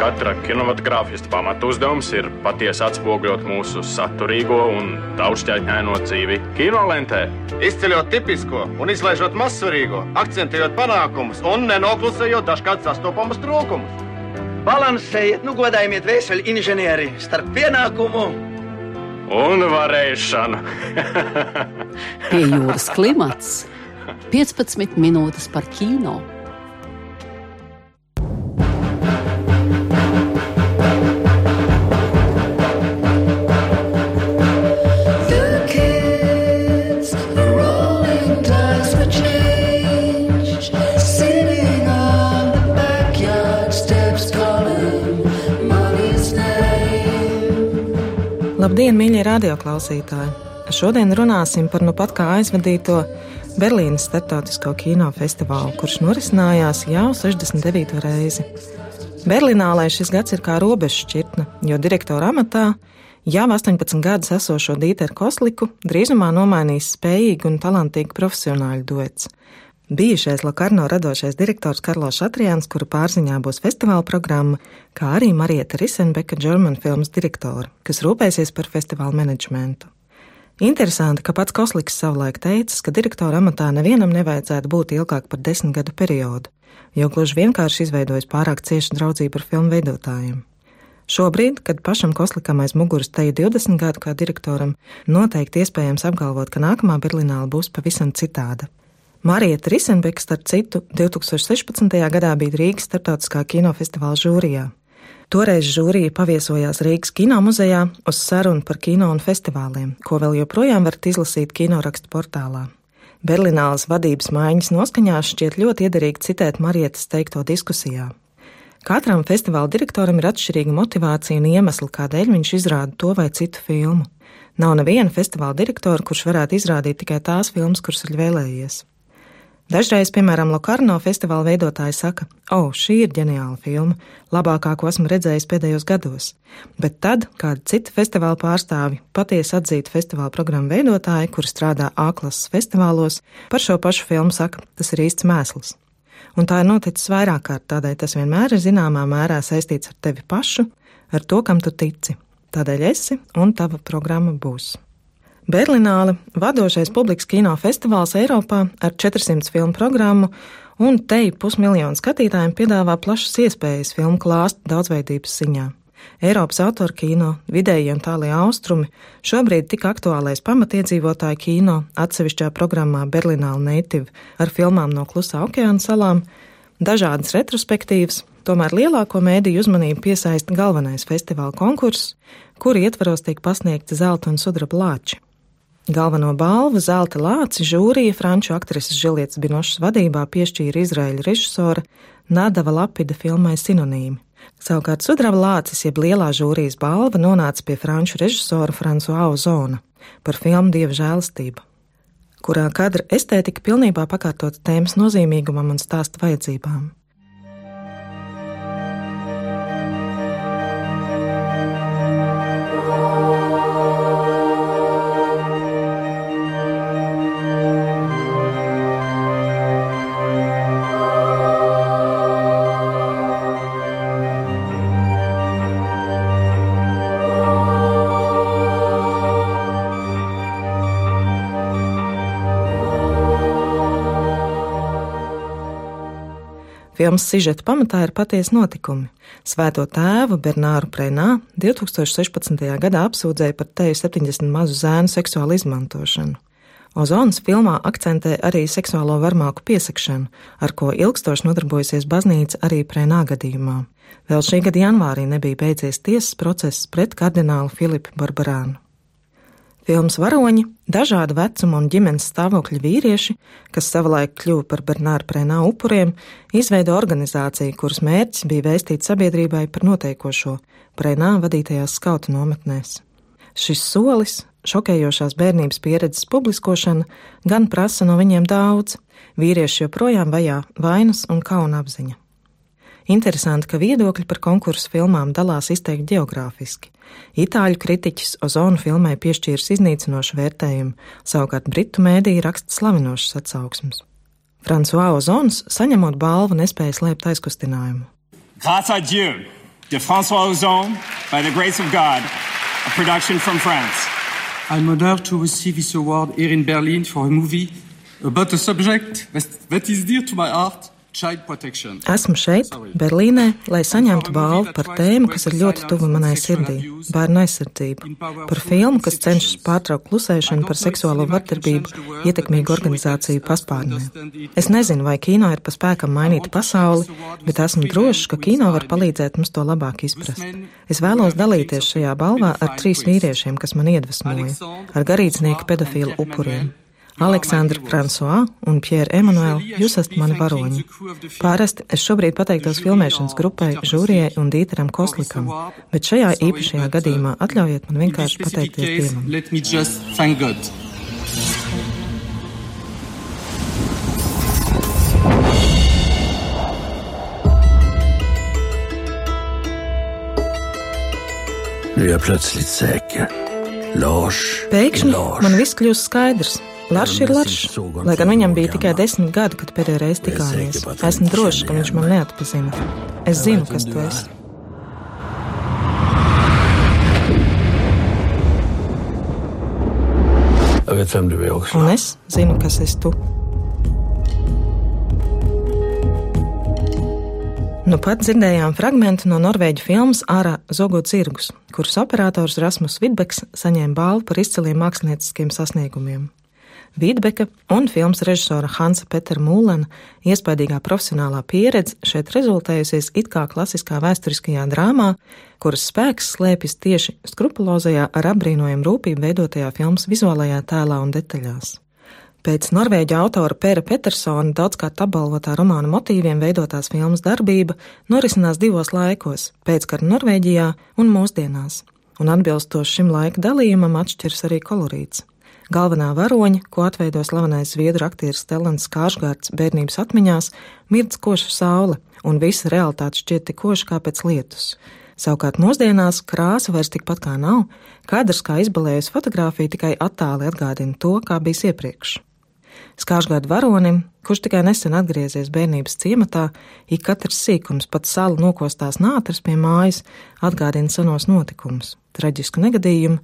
Katra kinematogrāfista pamatu uzdevums ir patiesi atspoguļot mūsu saturīgo un daudzšķaitņaino dzīvi kinolentē. Izceļot tipisko un izlaižot mazsvarīgo, akcentējot panākumus un nenoklusējot dažkārt sastopamus trūkumus. Balansējiet, nu godājiet vēseli inženieri starp pienākumu un varēšanu. Pie jūras klimats 15 minūtes par kino. Labdien, mīļie radioklausītāji! Šodien runāsim par nu pat kā aizvadīto Berlīnas starptautisko kinofestivālu, kurš norisinājās jau 69. reizi. Berlīnālē šis gads ir kā robeža šķirtne, jo direktora amatā jau 18 gadus esošo Dīteru Kosliku drīzumā nomainīs spējīgu un talantīgu profesionāļu duets bijušais Lokarno radošais direktors Karlo Šatriāns, kura pārziņā būs festivāla programma, kā arī Marieta Risenbeka, German filmas direktore, kas rūpēsies par festivāla menedžmentu. Interesanti, ka pats Kosliks savulaik teicis, ka direktora amatā nevienam nevajadzētu būt ilgāk par desmit gadu periodu, jo gluži vienkārši izveidojas pārāk cieša draudzība ar filmu veidotājiem. Šobrīd, kad pašam Koslikam aiz muguras te ir 20 gadu kā direktoram, noteikti iespējams apgalvot, ka nākamā Berlīnāla būs pavisam citāda. Marija Risenbeka, starp citu, 2016. gadā bija Rīgas starptautiskā kinofestivāla žūrijā. Toreiz žūrija paviesojās Rīgas kino muzejā uz sarunu par kino un festivāliem, ko vēl joprojām varat izlasīt kinorakstu portālā. Berlīnālas vadības maiņas noskaņās šķiet ļoti iederīgi citēt Marietas teikto diskusijā. Katram festivāla direktoram ir atšķirīga motivācija un iemesli, kādēļ viņš izrāda to vai citu filmu. Nav neviena festivāla direktora, kurš varētu izrādīt tikai tās filmas, kuras ir vēlējies. Dažreiz, piemēram, Lokarno festivāla veidotāji saka, o, oh, šī ir ģeniāla filma, labākā, ko esmu redzējis pēdējos gados. Bet tad kādi citi festivāla pārstāvi, patiesi atzīti festivāla programmu veidotāji, kuri strādā A-klases festivālos, par šo pašu filmu saka, tas ir īsts mēsls. Un tā ir noticis vairāk kārt, tādēļ tas vienmēr ir zināmā mērā saistīts ar tevi pašu, ar to, kam tu tici. Tādēļ esi un tava programma būs. Berlināli vadošais publikas kino festivāls Eiropā ar 400 filmu programmu un teju pusmiljonu skatītājiem piedāvā plašas iespējas filmu klāstu daudzveidības ziņā. Eiropas autora kino, vidēji un tālie austrumi, šobrīd tik aktuālais pamatiedzīvotāju kino atsevišķā programmā Berlināla Native ar filmām no Klusā okeāna salām, dažādas retrospektīvas, tomēr lielāko mēdīju uzmanību piesaista galvenais festivāla konkurss, kuri ietvaros tiek pasniegti zelta un sudraba lāči. Galveno balvu Zelta Lāci žūrija franču aktrises Žilietas Binošas vadībā piešķīra Izraēļa režisora Nadava Lapida filmai Sinonīmi. Savukārt sudraba lācis, jeb lielā žūrijas balva, nonāca pie franču režisora Francoa Ozona par filmu Dieva žēlastība, kurā kadra estētika pilnībā pakārtot tēmas nozīmīgumam un stāsta vajadzībām. Filmas sižeta pamatā ir patiesi notikumi. Svēto tēvu Bernāru Prēnā 2016. gadā apsūdzēja par teju 70 mazu zēnu seksuālu izmantošanu. Ozonas filmā akcentē arī seksuālo varmāku piesakšanu, ar ko ilgstoši nodarbojusies baznīca arī Prēnā gadījumā. Vēl šī gada janvārī nebija beidzies tiesas process pret kardinālu Filipu Barbarānu. Filmas varoņi, dažāda vecuma un ģimenes stāvokļa vīrieši, kas savulaik kļuva par Bernāra Prēnā upuriem, izveido organizāciju, kuras mērķis bija vēstīt sabiedrībai par notiekošo Prēnā vadītajās skautu nometnēs. Šis solis, šokējošās bērnības pieredzes publiskošana, gan prasa no viņiem daudz, vīrieši joprojām vajā vainas un kauna apziņa. Interesanti, ka viedokļi par konkursu filmām dalās izteikti geogrāfiski. Itāļu kritiķis Ozonu filmai piešķīris iznīcinošu vērtējumu, savukārt britu mēdīja raksta slavinošas atsauksmes. François Ozons, saņemot balvu, nespēja slēpt aizkustinājumu. Grâce à Dieu, de François Ozon, By the Grace of God, a production from France. I'm honored to receive this award here in Berlin for a movie about a subject that is dear to my heart Esmu šeit, Berlīnē, lai saņemtu balvu par tēmu, kas ir ļoti tuva manai sirdī - bērnu aizsardzību. Par filmu, kas cenšas pārtraukt klusēšanu par seksuālo vardarbību ietekmīgu organizāciju paspārnē. Es nezinu, vai kino ir pa spēkam mainīt pasauli, bet esmu drošs, ka kino var palīdzēt mums to labāk izprast. Es vēlos dalīties šajā balvā ar trīs vīriešiem, kas man iedvesmoja - ar garīdznieku pedofīlu upuriem. Aleksandra Fransuā un Pjēra Emanuēla, jūs esat mani varoņi. Pārasti es šobrīd pateiktos filmēšanas grupai, žūrijai un Dīteram Koslikam, bet šajā īpašajā gadījumā atļaujiet man vienkārši pateikties Dievam. Nu är jag plötsligt säker. Lars Pēkšņi Lars. man viss kļūst skaidrs. Larš ir Larš, lai gan viņam bija tikai desmit gadi, kad pēdējo reizi tikāmies. Esmu drošs, ka viņš man neatpazina. Es zinu, kas tu esi. Un es zinu, kas esi tu. Nu pat dzirdējām fragment no norvēģu filmas Ārā zogot zirgus, kuras operators Rasmus Vidbeks saņēma balvu par izciliem mākslinieciskiem sasniegumiem. Vidbeka un filmas režisora Hansa Petera Mūlena iespaidīgā profesionālā pieredze šeit rezultējusies it kā klasiskā vēsturiskajā drāmā, kuras spēks slēpjas tieši skrupulozajā ar apbrīnojumu rūpību veidotajā filmas vizuālajā tēlā un detaļās. Pēc norvēģa autora Pēra Petersona daudzkārt apbalvotā romāna motīviem veidotās filmas darbība norisinās divos laikos - pēckara Norvēģijā un mūsdienās, un atbilstoši šim laika dalījumam atšķiras arī kolorīts. Galvenā varoņa, ko atveido slavenais zviedru aktieris Stelans Kārsgārds bērnības atmiņās, mirdz koša saule, un visa realitāte šķiet tik koša kā pēc lietus. Savukārt mūsdienās krāsa vairs tikpat kā nav, kadrs kā izbalējusi fotografija tikai attāli atgādina to, kā bijis iepriekš. Skāršgādu varonim, kurš tikai nesen atgriezies bērnības ciematā, ik katrs sīkums, pat salu nokostās nātris pie mājas, atgādina senos notikumus, traģisku negadījumu,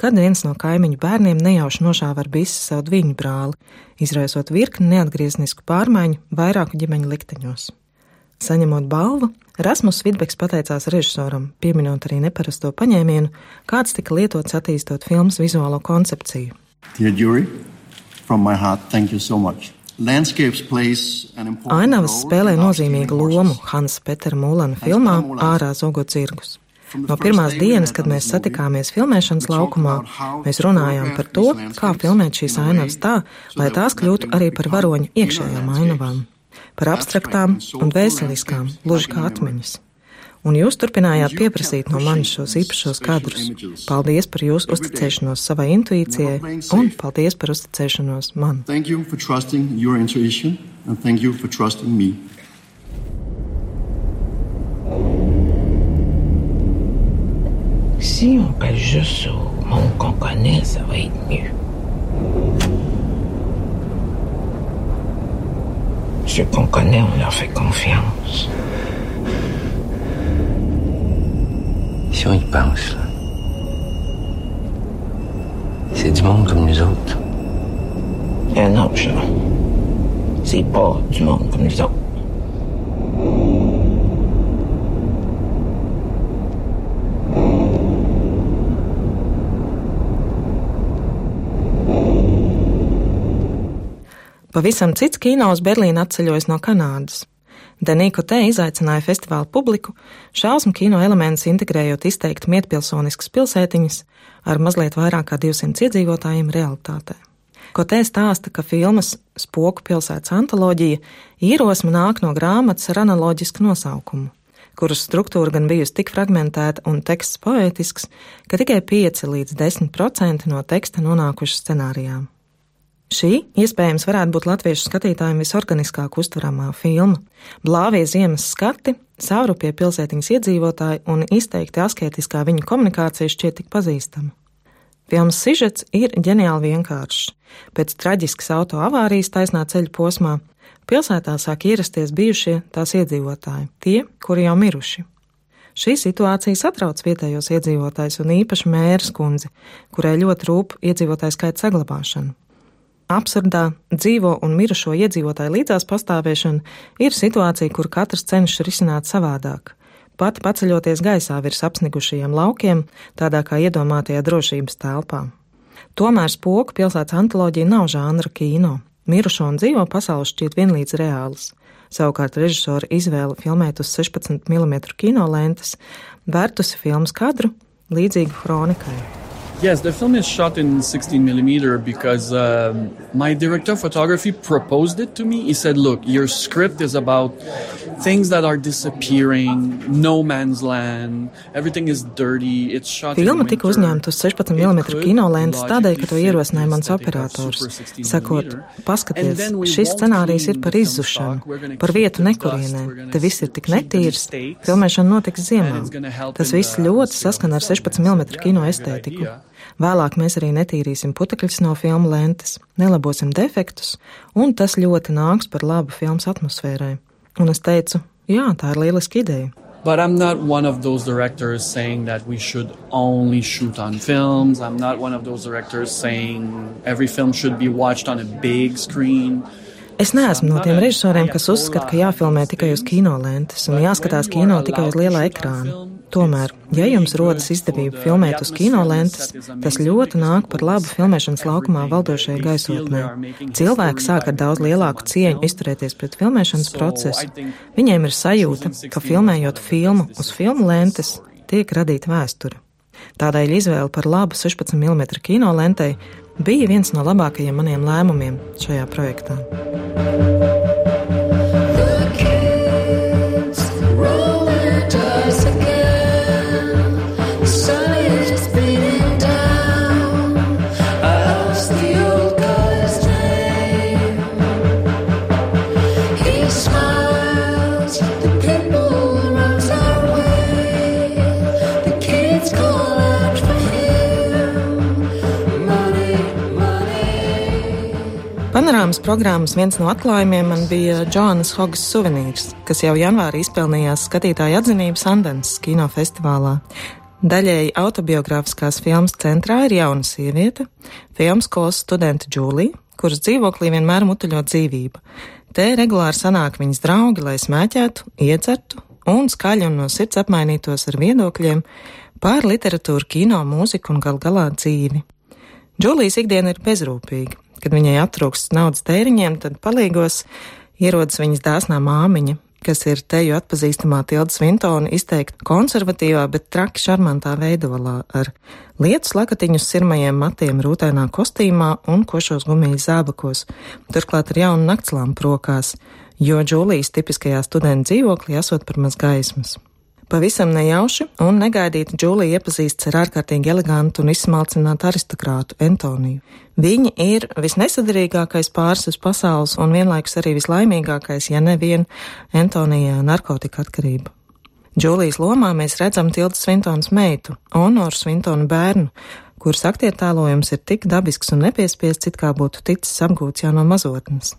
kad viens no kaimiņu bērniem nejauši nošāva ar bisi savu dviņu brāli, izraisot virkni neatgrieznisku pārmaiņu vairāku ģimeņu likteņos. Saņemot balvu, Rasmus Vidbeks pateicās režisoram, pieminot arī neparasto paņēmienu, kāds tika lietots attīstot filmas vizuālo koncepciju. Jury, heart, so. Ainavas spēlē nozīmīgu lomu Hansa Petera Mūlana filmā Ārā zogot zirgus. No pirmās dienas, kad mēs satikāmies filmēšanas laukumā, mēs runājām par to, kā filmēt šīs ainavas tā, lai tās kļūtu arī par varoņu iekšējām ainavām, par abstraktām un vēseliskām, gluži kā atmiņas. Un jūs turpinājāt pieprasīt no manis šos īpašos kadrus. Paldies par jūsu uzticēšanos savai intuīcijai un paldies par uzticēšanos man. Thank you Si on passe juste au monde qu'on connaît, ça va être mieux. Ceux qu'on connaît, on leur fait confiance. Si on y pense, là, c'est du monde comme nous autres. Et non, ça, c'est pas du monde comme nous autres. Pavisam cits kino uz Berlīnu atceļojas no Kanādas. Denīko te izaicināja festivāla publiku, šausmu kino elementus integrējot izteikti mietpilsoniskas pilsētiņas ar mazliet vairāk kā 200 iedzīvotājiem realitātē. Ko te stāsta, ka filmas Spoku pilsētas antoloģija ierosme nāk no grāmatas ar analoģisku nosaukumu, kuras struktūra gan bijusi tik fragmentēta un teksts poētisks, ka tikai 5 līdz 10% no teksta nonākuši scenārijām. Šī iespējams varētu būt latviešu skatītājiem visorganiskāk uztveramā filma. Blāvie ziemas skati, saurupie pilsētiņas iedzīvotāji un izteikti asketiskā viņu komunikācija šķiet tik pazīstama. Filmas sižets ir ģeniāli vienkāršs. Pēc traģiskas auto avārijas taisnā ceļa posmā pilsētā sāk ierasties bijušie tās iedzīvotāji, tie, kuri jau miruši. Šī situācija satrauc vietējos iedzīvotājus un īpaši mērs kundzi, kurai ļoti rūp iedzīvotāju skaita saglabāšana. Absurdā dzīvo un mirušo iedzīvotāju līdzās pastāvēšana ir situācija, kur katrs cenšas risināt savādāk. Pat paceļoties gaisā virs apsnigušajiem laukiem, tādā kā iedomātajā drošības telpā. Tomēr spoku pilsētas antoloģija nav žanra kino. Mirušo un dzīvo pasaules šķiet vienlīdz reāls. Savukārt režisora izvēle filmēt uz 16 mm kino lentes vērtusi filmas kadru līdzīgu kronikai. Yes, the film is shot in 16 millimeter because um, my director of photography proposed it to me. He said, "Look, your script is about things that are disappearing, no man's land. Everything is dirty. It's shot." Filma tika uzņemta uz 16 mm kinolentes tādēļ, ka to ierosināja mans operators, sakot, paskaties, šis scenārijs ir par izzušanu, par vietu nekurienē. Te viss ir tik netīrs. Filmēšana notiks ziemā. Tas viss ļoti saskana ar 16 mm kino estētiku. Vēlāk mēs arī netīrīsim putekļus no filmu lentes, nelabosim defektus, un tas ļoti nāks par labu filmas atmosfērai. Un es teicu, jā, tā ir lieliska ideja. But I'm not one of those directors saying that we should only shoot on films. I'm not one of those directors saying every film should be watched on a big screen. Es neesmu no tiem režisoriem, kas uzskata, ka jāfilmē tikai uz kinolentes un jāskatās kino tikai uz lielā ekrāna. Tomēr, ja jums rodas izdevība filmēt uz kinolentes, tas ļoti nāk par labu filmēšanas laukumā valdošajai gaisotnē. Cilvēki sāk ar daudz lielāku cieņu izturēties pret filmēšanas procesu. Viņiem ir sajūta, ka filmējot filmu uz filmu lentes, tiek radīta vēsture. Tādēļ izvēle par labu 16 mm kinolentei bija viens no labākajiem maniem lēmumiem šajā projektā. Thank you. Panorāmas programmas viens no atklājumiem man bija Džonas Hogas suvenīrs, kas jau janvārī izpelnījās skatītāju atzinību Sandens kinofestivālā. Daļēji autobiogrāfiskās filmas centrā ir jauna sieviete, filmas skolas studente Džūlija, kuras dzīvoklī vienmēr mutuļo dzīvība. Te regulāri sanāk viņas draugi, lai smēķētu, iedzertu un skaļi un no sirds apmainītos ar viedokļiem par literatūru, kino, mūziku un gal galā dzīvi. Džūlijas ikdiena ir bezrūpīga. Kad viņai attrūkst naudas tēriņiem, tad palīgos ierodas viņas dāsnā māmiņa, kas ir teju atpazīstamā Tilda Svintona izteikti konservatīvā, bet traki šarmantā veidolā ar lietus lakatiņu sirmajiem matiem rūtēnā kostīmā un košos gumijas zābakos, turklāt ar jaunu naktslāmpu rokās, jo Džūlijas tipiskajā studentu dzīvoklī esot par maz gaismas. Pavisam nejauši un negaidīti Džūlija iepazīstas ar ārkārtīgi elegantu un izsmalcinātu aristokrātu Antoniju. Viņi ir visnesadarīgākais pāris uz pasaules un vienlaikus arī vislaimīgākais, ja nevien Antonijā narkotika atkarība. Džūlijas lomā mēs redzam Tilda Svintons meitu, Honoru Svintonu bērnu, kuras aktiertēlojums ir tik dabisks un nepiespiests, it kā būtu ticis apgūts jau no mazotnes.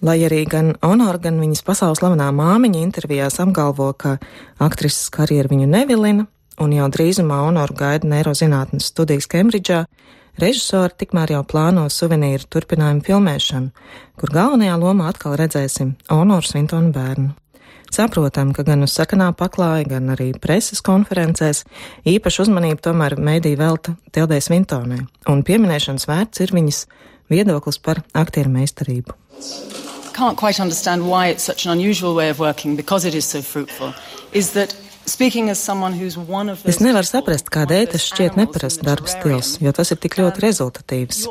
Lai arī gan Honora, gan viņas pasaules slavenā māmiņa intervijās apgalvo, ka aktrises karjeru viņu nevilina, un jau drīzumā Honora gaida neirozinātnes studijas Kembridžā, režisori tikmēr jau plāno suvenīru turpinājumu filmēšanu, kur galvenajā lomā atkal redzēsim Honoru Svintonu bērnu. Saprotam, ka gan uz sakanā paklāja, gan arī preses konferencēs īpašu uzmanību tomēr mēdī velta Tildē Svintonē, un pieminēšanas vērts ir viņas viedoklis par aktieru meistarību can't quite understand why it's such an unusual way of working because it is so fruitful is that Es nevaru saprast, kādēļ tas šķiet neparasts darba stils, jo tas ir tik ļoti rezultatīvs.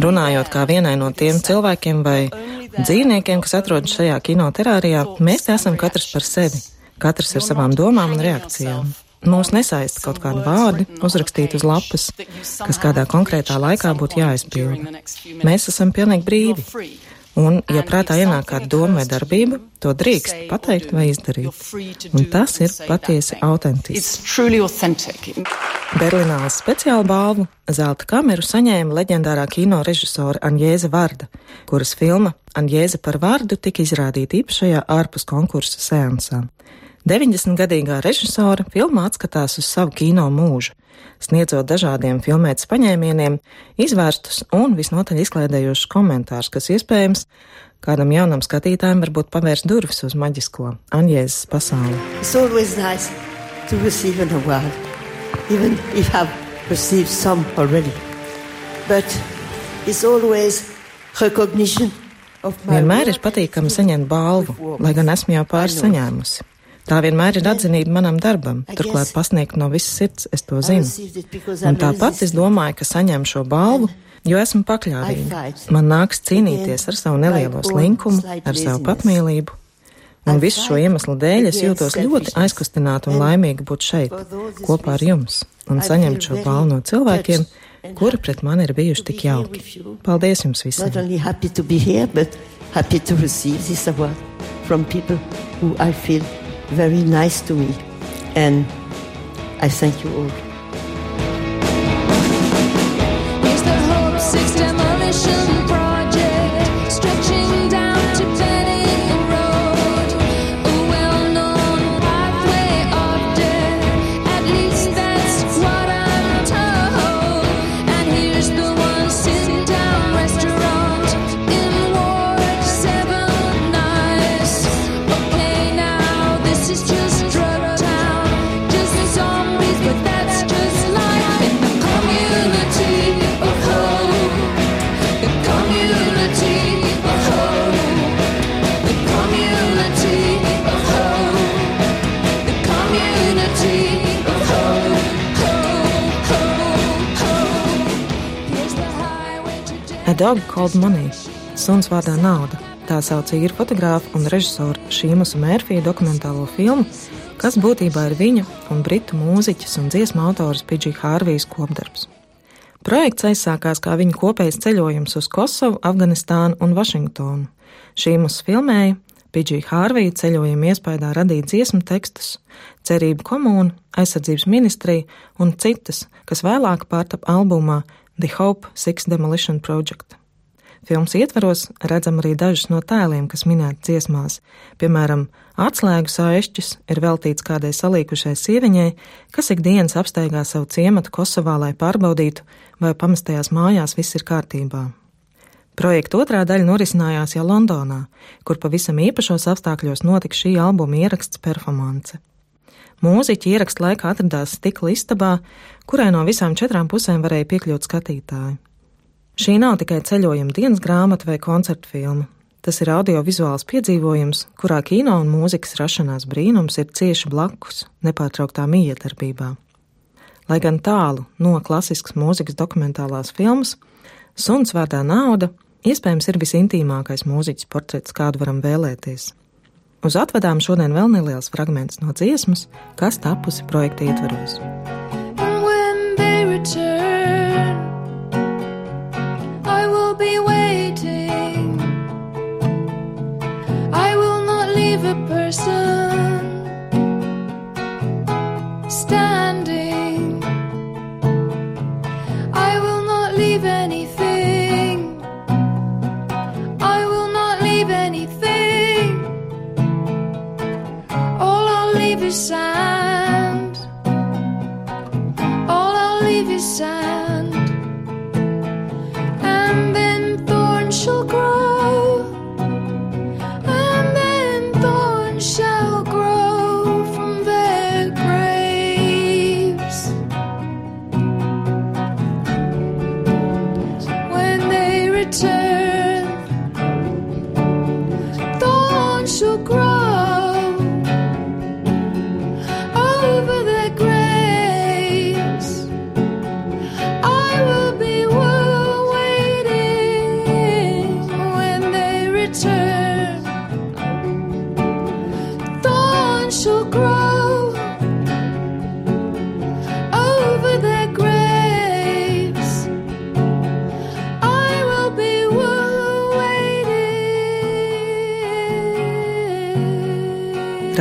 Runājot kā vienai no tiem cilvēkiem vai dzīvniekiem, kas atrodas šajā kinoterārijā, mēs esam katrs par sevi, katrs ar savām domām un reakcijām. Mūs nesaista kaut kādi vārdi, uzrakstīti uz lapas, kas kādā konkrētā laikā būtu jāizpilda. Mēs esam pilnīgi brīvi. Un, ja prātā ienāk kāda doma vai darbība, to drīkst pateikt vai izdarīt. Un tas ir patiesi autentisks. Berlīnālas speciālu balvu zelta kameru saņēma leģendārā kino režisora Anjēza Varda, kuras filma Anjēza par vārdu tika izrādīta īpašajā ārpus konkursa seansā. 90-gadīgā režisore filmā atskatās uz savu kino mūžu, sniedzot dažādiem filmētas paņēmieniem, izvērstus un visnotaļ izklaidējošus komentārus, kas iespējams kādam jaunam skatītājam varbūt pavērs durvis uz maģisko Anjēzes pasauli. Nice award, even if I've received some already. But it's always recognition Vienmēr ir patīkami saņemt balvu, lai gan esmu jau pāris saņēmusi. Tā vienmēr ir atzinība manam darbam, turklāt pasniegt no visas sirds, es to zinu. Un tāpat es domāju, ka saņem šo balvu, jo esmu pakļāvīga. Man nāks cīnīties ar savu nelielo slinkumu, ar savu patmīlību. Un visu šo iemeslu dēļ es jūtos ļoti aizkustināta un laimīga būt šeit, kopā ar jums, un saņemt šo balvu no cilvēkiem, kuri pret mani ir bijuši tik jauki. Paldies jums visiem! Happy to receive this award from people who I feel very nice to me. And I thank you all. Dog Called Money - Suns vārdā nauda. Tā sauc īru fotogrāfu un režisoru Šīmusa Mērfija dokumentālo filmu, kas būtībā ir viņa un britu mūziķis un dziesmu autors Pidžī Hārvijas kopdarbs. Projekts aizsākās kā viņa kopējs ceļojums uz Kosovu, Afganistānu un Vašingtonu. Šīmus filmēja, Pidžī Hārvija ceļojuma iespējā radīja dziesmu tekstus, cerību komūnu, aizsardzības ministriju un citas, kas vēlāk pārtapa albumā The Hope Six Demolition Project. Filmas ietvaros redzam arī dažus no tēliem, kas minēti dziesmās. Piemēram, atslēgu sāešķis ir veltīts kādai salīkušai sieviņai, kas ikdienas apsteigā savu ciematu Kosovā, lai pārbaudītu, vai pamestajās mājās viss ir kārtībā. Projekta otrā daļa norisinājās jau Londonā, kur pavisam īpašos apstākļos notika šī albuma ieraksts performance. Mūziķi ieraksta laikā atradās stikla istabā, kurai no visām četrām pusēm varēja piekļūt skatītāji. Šī nav tikai ceļojuma dienas grāmata vai koncerta filma. Tas ir audiovizuāls piedzīvojums, kurā kino un mūzikas rašanās brīnums ir cieši blakus, nepārtrauktā miedarbībā. Lai gan tālu no klasiskas mūzikas dokumentālās filmas, Suns vārdā nauda iespējams ir visintīmākais mūziķis portrets, kādu varam vēlēties. Uz atvadām šodien vēl neliels fragments no dziesmas, kas tapusi projekta they return. I will not leave a person decide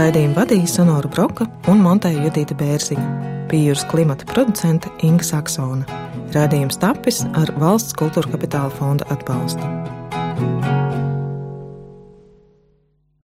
Raidījumu vadīja Sonora Broka un montēja Judita Bērziņa, pīļus klimata producente Inga Saksona. Raidījums tapis ar valsts kultūra kapitāla fonda atbalstu.